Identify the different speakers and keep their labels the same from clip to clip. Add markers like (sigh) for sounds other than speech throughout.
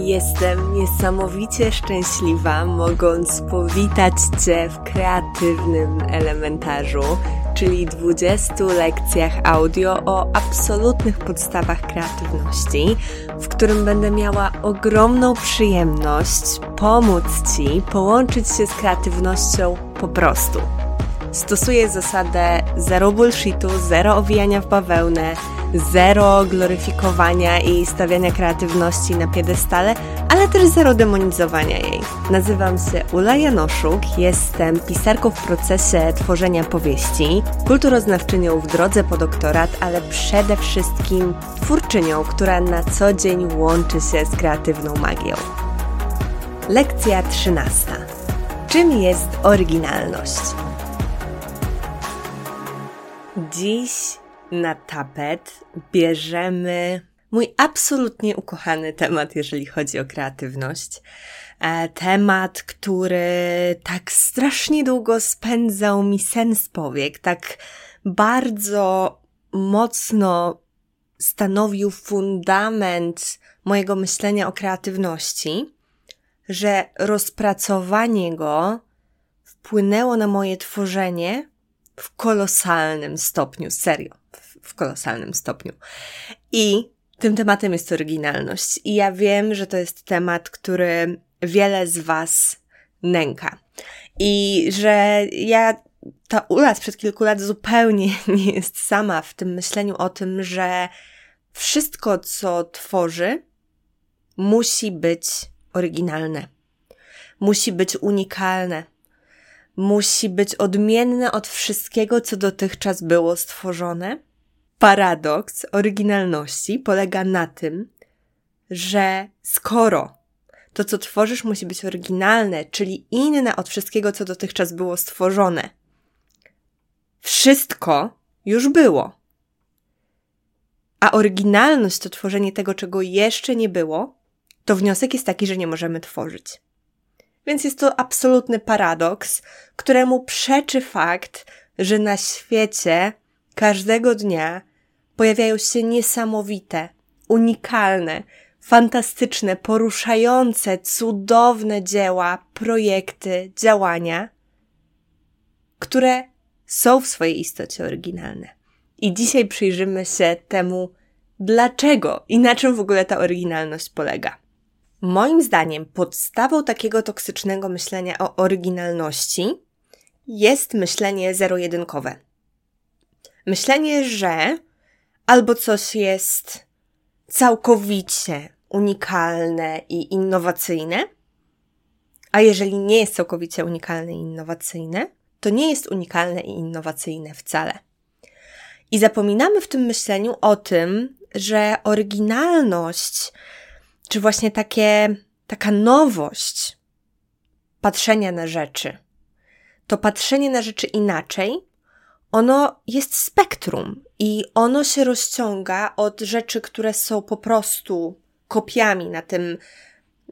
Speaker 1: Jestem niesamowicie szczęśliwa, mogąc powitać Cię w kreatywnym elementarzu, czyli 20 lekcjach audio o absolutnych podstawach kreatywności, w którym będę miała ogromną przyjemność pomóc Ci połączyć się z kreatywnością po prostu. Stosuję zasadę zero bullshitu, zero owijania w bawełnę, zero gloryfikowania i stawiania kreatywności na piedestale, ale też zero demonizowania jej. Nazywam się Ula Janoszuk, jestem pisarką w procesie tworzenia powieści, kulturoznawczynią w drodze po doktorat, ale przede wszystkim twórczynią, która na co dzień łączy się z kreatywną magią. Lekcja 13. Czym jest oryginalność? Dziś na tapet bierzemy mój absolutnie ukochany temat, jeżeli chodzi o kreatywność. E, temat, który tak strasznie długo spędzał mi sen z powiek, tak bardzo mocno stanowił fundament mojego myślenia o kreatywności, że rozpracowanie go wpłynęło na moje tworzenie w kolosalnym stopniu, serio, w, kolosalnym stopniu. I tym tematem jest oryginalność. I ja wiem, że to jest temat, który wiele z Was nęka. I że ja, ta Ula sprzed kilku lat zupełnie (laughs) nie jest sama w tym myśleniu o tym, że wszystko, co tworzy, musi być oryginalne. Musi być unikalne musi być odmienne od wszystkiego, co dotychczas było stworzone. Paradoks oryginalności polega na tym, że skoro to, co tworzysz, musi być oryginalne, czyli inne od wszystkiego, co dotychczas było stworzone, wszystko już było. A oryginalność to tworzenie tego, czego jeszcze nie było, to wniosek jest taki, że nie możemy tworzyć. Więc jest to absolutny paradoks, któremu przeczy fakt, że na świecie każdego dnia pojawiają się niesamowite, unikalne, fantastyczne, poruszające, cudowne dzieła, projekty, działania, które są w swojej istocie oryginalne. I dzisiaj przyjrzymy się temu, dlaczego i na czym w ogóle ta oryginalność polega. Moim zdaniem podstawą takiego toksycznego myślenia o oryginalności jest myślenie zero-jedynkowe. Myślenie, że albo coś jest całkowicie unikalne i innowacyjne, a jeżeli nie jest całkowicie unikalne i innowacyjne, to nie jest unikalne i innowacyjne wcale. I zapominamy w tym myśleniu o tym, że oryginalność czy właśnie takie, taka nowość patrzenia na rzeczy, to patrzenie na rzeczy inaczej, ono jest spektrum i ono się rozciąga od rzeczy, które są po prostu kopiami na tym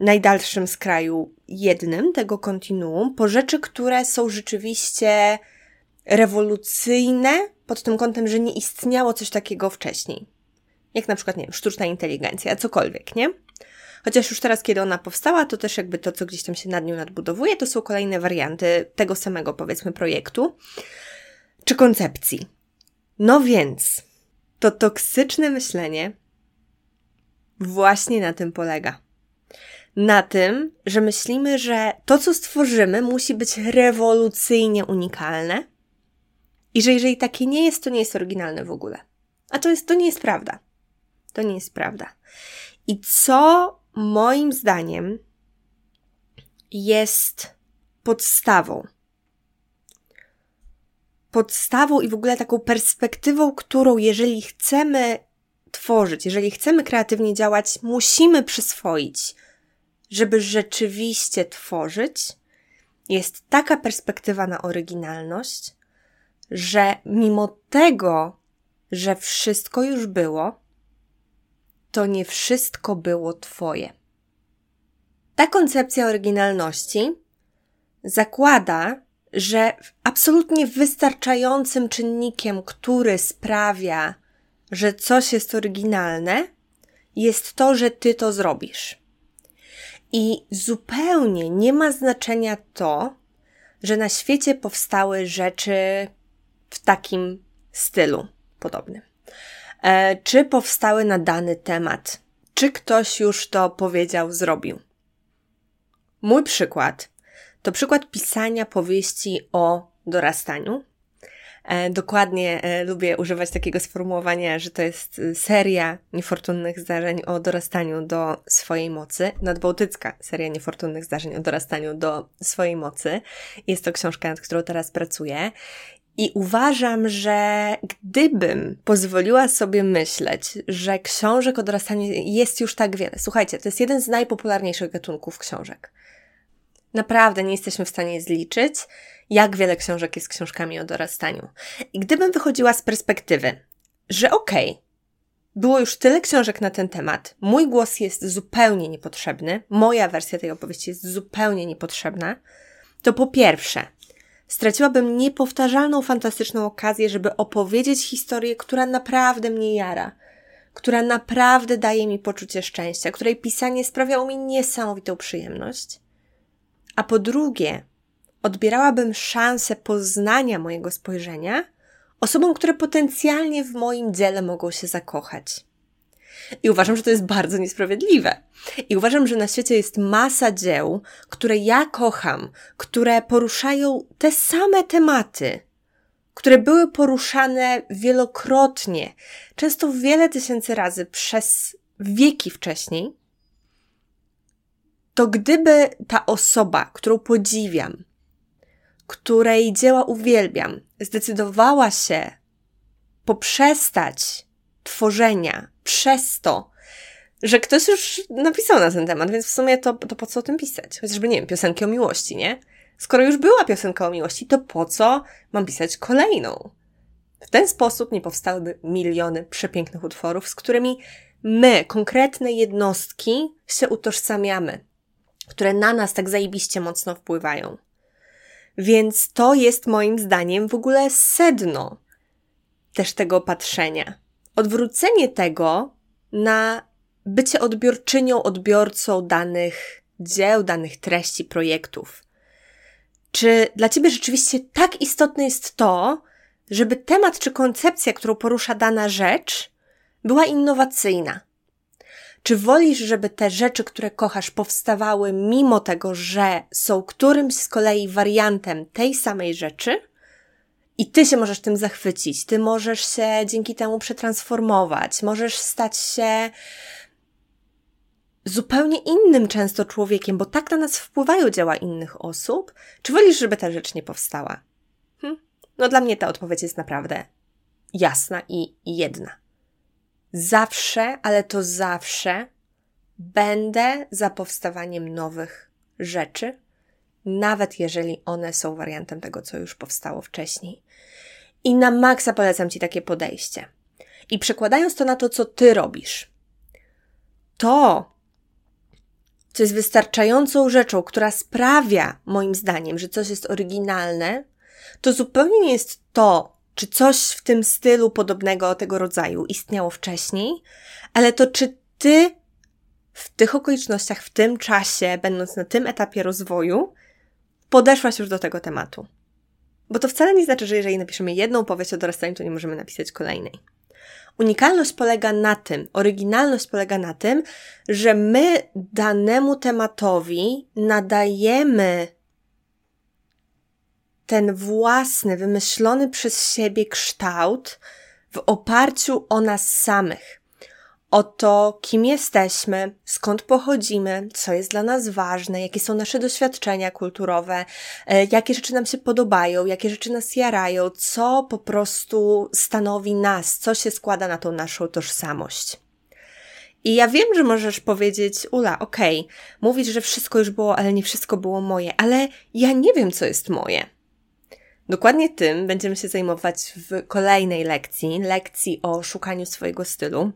Speaker 1: najdalszym skraju jednym tego kontinuum, po rzeczy, które są rzeczywiście rewolucyjne pod tym kątem, że nie istniało coś takiego wcześniej. Jak na przykład, nie wiem, sztuczna inteligencja, cokolwiek, nie? Chociaż już teraz, kiedy ona powstała, to też jakby to, co gdzieś tam się nad nią nadbudowuje, to są kolejne warianty tego samego, powiedzmy, projektu czy koncepcji. No więc, to toksyczne myślenie właśnie na tym polega. Na tym, że myślimy, że to, co stworzymy, musi być rewolucyjnie unikalne i że jeżeli takie nie jest, to nie jest oryginalne w ogóle. A to, jest, to nie jest prawda. To nie jest prawda. I co moim zdaniem jest podstawą. Podstawą i w ogóle taką perspektywą, którą jeżeli chcemy tworzyć, jeżeli chcemy kreatywnie działać, musimy przyswoić, żeby rzeczywiście tworzyć, jest taka perspektywa na oryginalność, że mimo tego, że wszystko już było, to nie wszystko było Twoje. Ta koncepcja oryginalności zakłada, że absolutnie wystarczającym czynnikiem, który sprawia, że coś jest oryginalne, jest to, że Ty to zrobisz. I zupełnie nie ma znaczenia to, że na świecie powstały rzeczy w takim stylu podobnym. E, czy powstały na dany temat? Czy ktoś już to powiedział, zrobił? Mój przykład to przykład pisania powieści o dorastaniu. E, dokładnie e, lubię używać takiego sformułowania, że to jest e, seria niefortunnych zdarzeń o dorastaniu do swojej mocy. Nadbałtycka seria niefortunnych zdarzeń o dorastaniu do swojej mocy. Jest to książka, nad którą teraz pracuję. I uważam, że gdybym pozwoliła sobie myśleć, że książek o dorastaniu jest już tak wiele. Słuchajcie, to jest jeden z najpopularniejszych gatunków książek. Naprawdę nie jesteśmy w stanie zliczyć, jak wiele książek jest książkami o dorastaniu. I gdybym wychodziła z perspektywy, że okej, okay, było już tyle książek na ten temat, mój głos jest zupełnie niepotrzebny, moja wersja tej opowieści jest zupełnie niepotrzebna, to po pierwsze, straciłabym niepowtarzalną, fantastyczną okazję, żeby opowiedzieć historię, która naprawdę mnie jara, która naprawdę daje mi poczucie szczęścia, której pisanie sprawiało mi niesamowitą przyjemność. A po drugie, odbierałabym szansę poznania mojego spojrzenia osobom, które potencjalnie w moim dziele mogą się zakochać. I uważam, że to jest bardzo niesprawiedliwe. I uważam, że na świecie jest masa dzieł, które ja kocham, które poruszają te same tematy, które były poruszane wielokrotnie, często wiele tysięcy razy przez wieki wcześniej, to gdyby ta osoba, którą podziwiam, której dzieła uwielbiam, zdecydowała się poprzestać tworzenia przez to, że ktoś już napisał na ten temat, więc w sumie to, to po co o tym pisać? Chociażby, nie wiem, piosenki o miłości, nie? Skoro już była piosenka o miłości, to po co mam pisać kolejną? W ten sposób nie powstałyby miliony przepięknych utworów, z którymi my, konkretne jednostki, się utożsamiamy, które na nas tak zajebiście mocno wpływają. Więc to jest moim zdaniem w ogóle sedno też tego patrzenia. Odwrócenie tego na bycie odbiorczynią, odbiorcą danych dzieł, danych treści, projektów. Czy dla Ciebie rzeczywiście tak istotne jest to, żeby temat czy koncepcja, którą porusza dana rzecz, była innowacyjna? Czy wolisz, żeby te rzeczy, które kochasz, powstawały mimo tego, że są którymś z kolei wariantem tej samej rzeczy? I ty się możesz tym zachwycić, ty możesz się dzięki temu przetransformować, możesz stać się zupełnie innym często człowiekiem, bo tak na nas wpływają dzieła innych osób. Czy wolisz, żeby ta rzecz nie powstała? Hm? No dla mnie ta odpowiedź jest naprawdę jasna i jedna. Zawsze, ale to zawsze będę za powstawaniem nowych rzeczy, nawet jeżeli one są wariantem tego, co już powstało wcześniej. I na maksa polecam Ci takie podejście. I przekładając to na to, co Ty robisz, to, co jest wystarczającą rzeczą, która sprawia, moim zdaniem, że coś jest oryginalne, to zupełnie nie jest to, czy coś w tym stylu podobnego tego rodzaju istniało wcześniej, ale to, czy ty w tych okolicznościach, w tym czasie, będąc na tym etapie rozwoju, podeszłaś już do tego tematu. Bo to wcale nie znaczy, że jeżeli napiszemy jedną powieść o dorastaniu, to nie możemy napisać kolejnej. Unikalność polega na tym, oryginalność polega na tym, że my danemu tematowi nadajemy ten własny, wymyślony przez siebie kształt w oparciu o nas samych o to, kim jesteśmy, skąd pochodzimy, co jest dla nas ważne, jakie są nasze doświadczenia kulturowe, e, jakie rzeczy nam się podobają, jakie rzeczy nas jarają, co po prostu stanowi nas, co się składa na tą naszą tożsamość. I ja wiem, że możesz powiedzieć, Ula, okej, okay, mówisz, że wszystko już było, ale nie wszystko było moje, ale ja nie wiem, co jest moje. Dokładnie tym będziemy się zajmować w kolejnej lekcji, lekcji o szukaniu swojego stylu.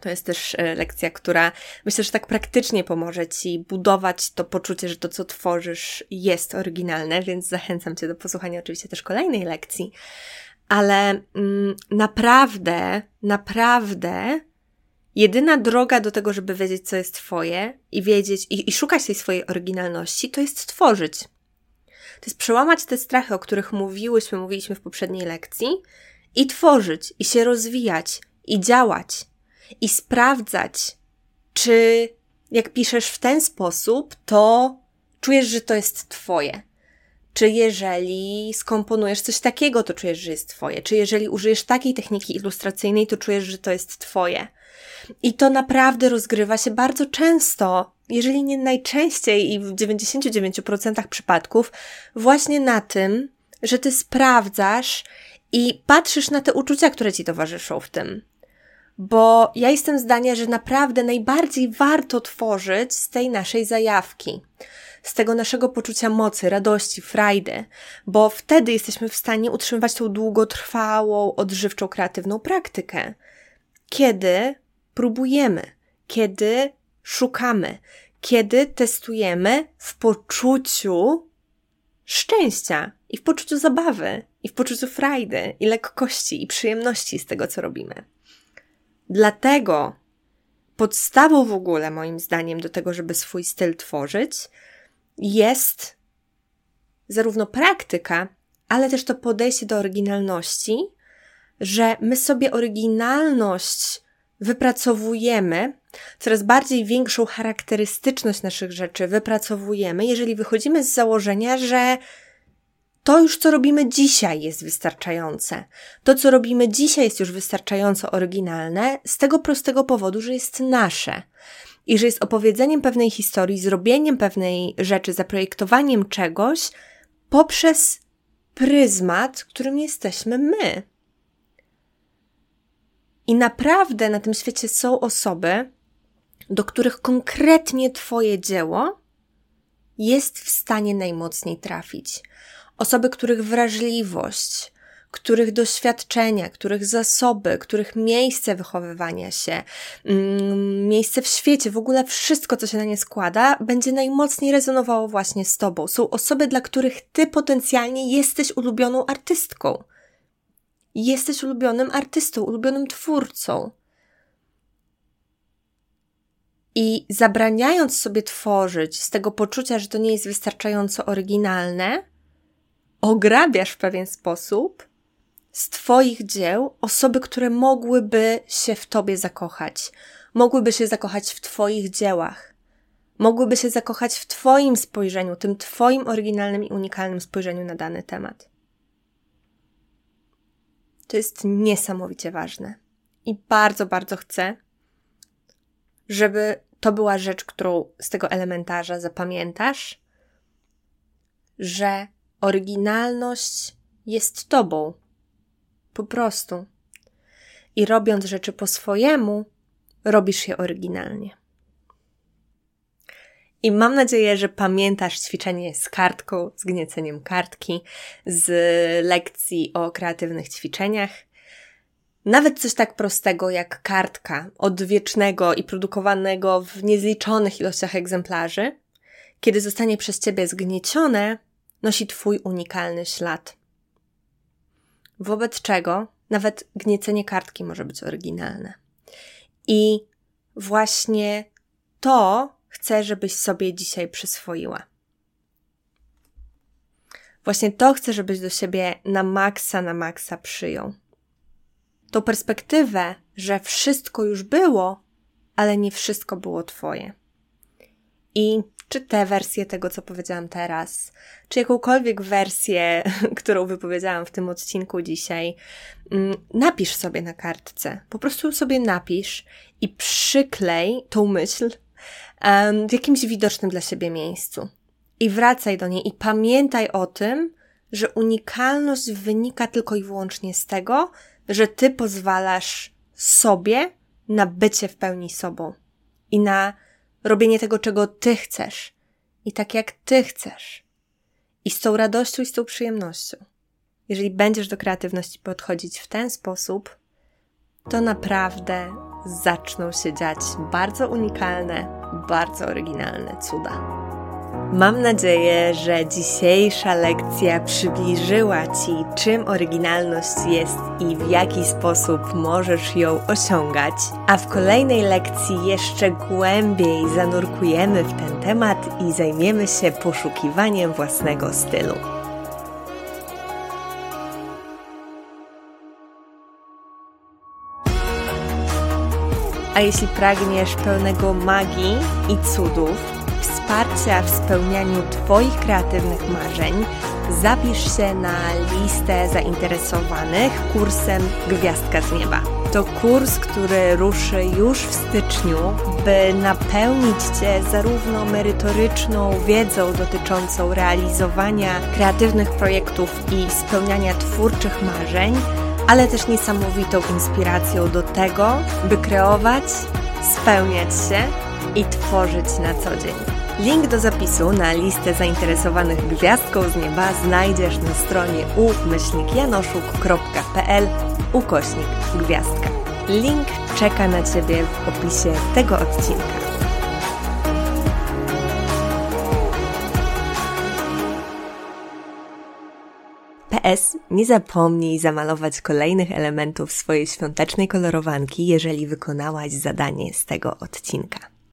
Speaker 1: To jest też e, lekcja, która myślę, że tak praktycznie pomoże Ci budować to poczucie, że to, co tworzysz, jest oryginalne, więc zachęcam Cię do posłuchania oczywiście też kolejnej lekcji. Ale mm, naprawdę, naprawdę Jedyna droga do tego, żeby wiedzieć, co jest Twoje i wiedzieć i, i szukać tej swojej oryginalności, to jest tworzyć. To jest przełamać te strachy, o których mówiłyśmy, mówiliśmy w poprzedniej lekcji, i tworzyć, i się rozwijać, i działać, i sprawdzać, czy jak piszesz w ten sposób, to czujesz, że to jest Twoje. Czy jeżeli skomponujesz coś takiego, to czujesz, że jest Twoje. Czy jeżeli użyjesz takiej techniki ilustracyjnej, to czujesz, że to jest Twoje. I to naprawdę rozgrywa się bardzo często, jeżeli nie najczęściej i w 99% przypadków, właśnie na tym, że ty sprawdzasz i patrzysz na te uczucia, które ci towarzyszą w tym. Bo ja jestem zdania, że naprawdę najbardziej warto tworzyć z tej naszej zajawki z tego naszego poczucia mocy, radości, frajdy, bo wtedy jesteśmy w stanie utrzymywać tą długotrwałą, odżywczą, kreatywną praktykę. Kiedy próbujemy, kiedy szukamy, kiedy testujemy w poczuciu szczęścia i w poczuciu zabawy, i w poczuciu frajdy, i lekkości, i przyjemności z tego, co robimy. Dlatego podstawą w ogóle, moim zdaniem, do tego, żeby swój styl tworzyć, jest zarówno praktyka, ale też to podejście do oryginalności, że my sobie oryginalność wypracowujemy, coraz bardziej większą charakterystyczność naszych rzeczy wypracowujemy, jeżeli wychodzimy z założenia, że to już, co robimy dzisiaj, jest wystarczające. To, co robimy dzisiaj, jest już wystarczająco oryginalne, z tego prostego powodu, że jest nasze i że jest opowiedzeniem pewnej historii, zrobieniem pewnej rzeczy, zaprojektowaniem czegoś poprzez pryzmat, którym jesteśmy my. I naprawdę na tym świecie są osoby, do których konkretnie Twoje dzieło jest w stanie najmocniej trafić. Osoby, których wrażliwość, których doświadczenia, których zasoby, których miejsce wychowywania się, mm, miejsce w świecie, w ogóle wszystko, co się na nie składa, będzie najmocniej rezonowało właśnie z Tobą. Są osoby, dla których Ty potencjalnie jesteś ulubioną artystką. Jesteś ulubionym artystą, ulubionym twórcą. I zabraniając sobie tworzyć z tego poczucia, że to nie jest wystarczająco oryginalne, ograbiasz w pewien sposób z Twoich dzieł osoby, które mogłyby się w Tobie zakochać, mogłyby się zakochać w Twoich dziełach, mogłyby się zakochać w Twoim spojrzeniu, tym Twoim oryginalnym i unikalnym spojrzeniu na dany temat. To jest niesamowicie ważne. I bardzo, bardzo chcę, żeby to była rzecz, którą z tego elementarza zapamiętasz, że oryginalność jest Tobą. Po prostu. I robiąc rzeczy po swojemu, robisz je oryginalnie. I mam nadzieję, że pamiętasz ćwiczenie z kartką, z gnieceniem kartki, z lekcji o kreatywnych ćwiczeniach. Nawet coś tak prostego jak kartka odwiecznego i produkowanego w niezliczonych ilościach egzemplarzy, kiedy zostanie przez ciebie zgniecione, nosi twój unikalny ślad. Wobec czego nawet gniecenie kartki może być oryginalne. I właśnie to chcę, żebyś sobie dzisiaj przyswoiła. Właśnie to chcę, żebyś do siebie na maksa, na maksa przyjął. Tą perspektywę, że wszystko już było, ale nie wszystko było Twoje. I czy tę wersję tego, co powiedziałam teraz, czy jakąkolwiek wersję, (laughs) którą wypowiedziałam w tym odcinku dzisiaj, mm, napisz sobie na kartce. Po prostu sobie napisz i przyklej tą myśl w jakimś widocznym dla siebie miejscu. I wracaj do niej i pamiętaj o tym, że unikalność wynika tylko i wyłącznie z tego, że ty pozwalasz sobie na bycie w pełni sobą i na robienie tego, czego ty chcesz i tak jak ty chcesz. I z tą radością i z tą przyjemnością. Jeżeli będziesz do kreatywności podchodzić w ten sposób, to naprawdę zaczną się dziać bardzo unikalne, bardzo oryginalne cuda. Mam nadzieję, że dzisiejsza lekcja przybliżyła Ci, czym oryginalność jest i w jaki sposób możesz ją osiągać, a w kolejnej lekcji jeszcze głębiej zanurkujemy w ten temat i zajmiemy się poszukiwaniem własnego stylu. A jeśli pragniesz pełnego magii i cudów, wsparcia w spełnianiu Twoich kreatywnych marzeń, zapisz się na listę zainteresowanych kursem Gwiazdka z Nieba. To kurs, który ruszy już w styczniu, by napełnić Cię zarówno merytoryczną wiedzą dotyczącą realizowania kreatywnych projektów i spełniania twórczych marzeń, ale też niesamowitą inspiracją do tego, by kreować, spełniać się i tworzyć na co dzień. Link do zapisu na listę zainteresowanych gwiazdką z nieba znajdziesz na stronie umyślnikjanoszuk.pl ukośnik gwiazdka. Link czeka na Ciebie w opisie tego odcinka. PS, nie zapomnij zamalować kolejnych elementów swojej świątecznej kolorowanki, jeżeli wykonałaś zadanie z tego odcinka.